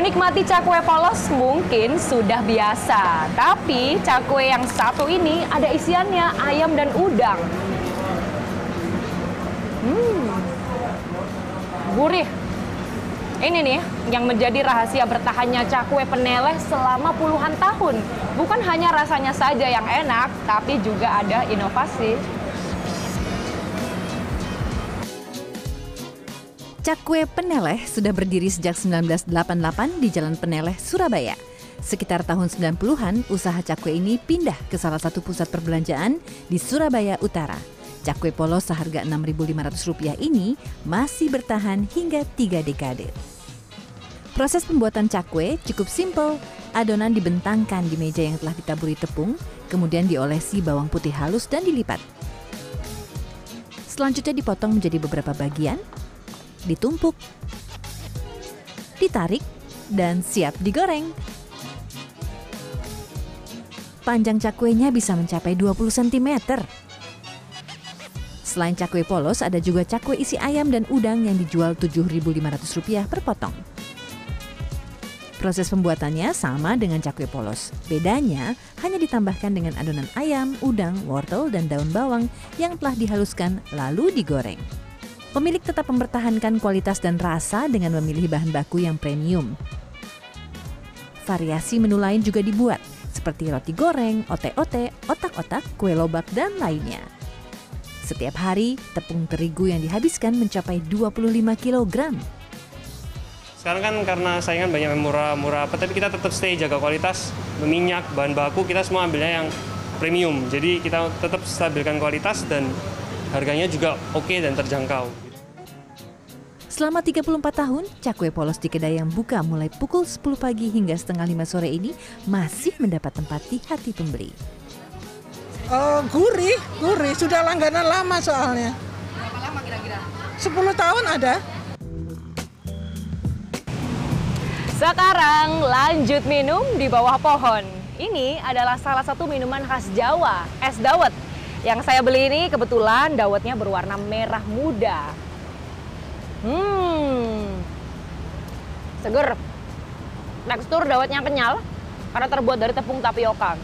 Menikmati cakwe polos mungkin sudah biasa, tapi cakwe yang satu ini ada isiannya ayam dan udang. Hmm, gurih. Ini nih yang menjadi rahasia bertahannya cakwe peneleh selama puluhan tahun. Bukan hanya rasanya saja yang enak, tapi juga ada inovasi. Cakwe Peneleh sudah berdiri sejak 1988 di Jalan Peneleh, Surabaya. Sekitar tahun 90-an, usaha cakwe ini pindah ke salah satu pusat perbelanjaan di Surabaya Utara. Cakwe polos seharga Rp6.500 ini masih bertahan hingga tiga dekade. Proses pembuatan cakwe cukup simpel. Adonan dibentangkan di meja yang telah ditaburi tepung, kemudian diolesi bawang putih halus dan dilipat. Selanjutnya dipotong menjadi beberapa bagian, ditumpuk, ditarik, dan siap digoreng. Panjang cakwenya bisa mencapai 20 cm. Selain cakwe polos, ada juga cakwe isi ayam dan udang yang dijual Rp7.500 per potong. Proses pembuatannya sama dengan cakwe polos. Bedanya hanya ditambahkan dengan adonan ayam, udang, wortel, dan daun bawang yang telah dihaluskan lalu digoreng. Pemilik tetap mempertahankan kualitas dan rasa dengan memilih bahan baku yang premium. Variasi menu lain juga dibuat, seperti roti goreng, ote-ote, otak-otak, kue lobak, dan lainnya. Setiap hari, tepung terigu yang dihabiskan mencapai 25 kg. Sekarang kan karena saingan banyak yang murah-murah tapi kita tetap stay jaga kualitas, minyak, bahan baku, kita semua ambilnya yang premium. Jadi kita tetap stabilkan kualitas dan harganya juga oke okay dan terjangkau. Selama 34 tahun, cakwe polos di kedai yang buka mulai pukul 10 pagi hingga setengah 5 sore ini masih mendapat tempat di hati pembeli. Uh, gurih, gurih. Sudah langganan lama soalnya. Berapa lama kira-kira? 10 tahun ada. Sekarang lanjut minum di bawah pohon. Ini adalah salah satu minuman khas Jawa, es dawet. Yang saya beli ini kebetulan dawetnya berwarna merah muda. Hmm, seger. Tekstur dawetnya kenyal karena terbuat dari tepung tapioka.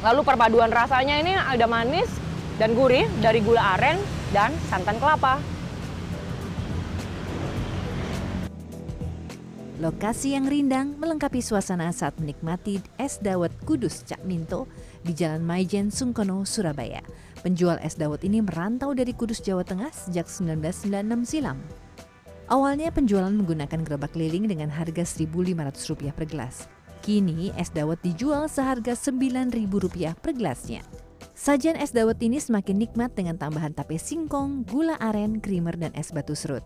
Lalu perpaduan rasanya ini ada manis dan gurih dari gula aren dan santan kelapa. Lokasi yang rindang melengkapi suasana saat menikmati es dawet Kudus Cak Minto di Jalan Maijen, Sungkono, Surabaya. Penjual es dawet ini merantau dari Kudus, Jawa Tengah sejak 1996 silam. Awalnya penjualan menggunakan gerobak keliling dengan harga Rp1.500 per gelas. Kini es dawet dijual seharga Rp9.000 per gelasnya. Sajian es dawet ini semakin nikmat dengan tambahan tape singkong, gula aren, krimer, dan es batu serut.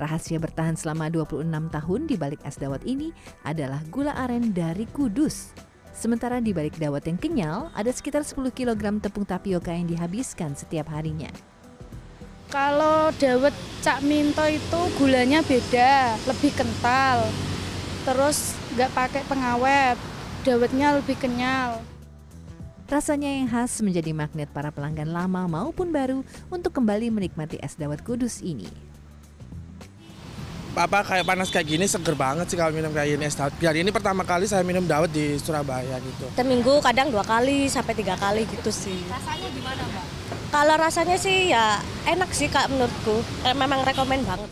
Rahasia bertahan selama 26 tahun di balik es dawet ini adalah gula aren dari Kudus. Sementara di balik dawet yang kenyal, ada sekitar 10 kg tepung tapioka yang dihabiskan setiap harinya. Kalau dawet Cak Minto itu gulanya beda, lebih kental. Terus nggak pakai pengawet, dawetnya lebih kenyal. Rasanya yang khas menjadi magnet para pelanggan lama maupun baru untuk kembali menikmati es dawet kudus ini. Apa kayak panas kayak gini seger banget sih kalau minum kayak ini es dawet. Biar ini pertama kali saya minum dawet di Surabaya gitu. Seminggu kadang dua kali sampai tiga kali gitu sih. Rasanya gimana, Mbak? Kalau rasanya sih ya enak sih kak menurutku. Memang rekomen banget.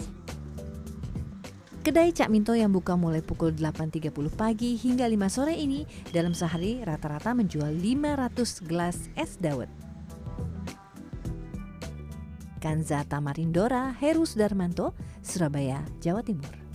Kedai Cak Minto yang buka mulai pukul 8.30 pagi hingga 5 sore ini dalam sehari rata-rata menjual 500 gelas es dawet. Kanza Tamarindora, Heru Sudarmanto, Surabaya, Jawa Timur.